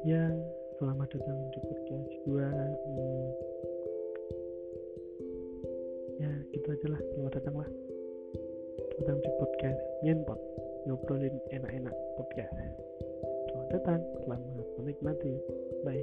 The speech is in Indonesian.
Ya, selamat datang di podcast gua. Hmm, ya, gitu aja lah. Selamat datang lah. Datang di podcast Nyenpot. Ngobrolin enak-enak podcast. Selamat datang. Selamat menikmati. Bye.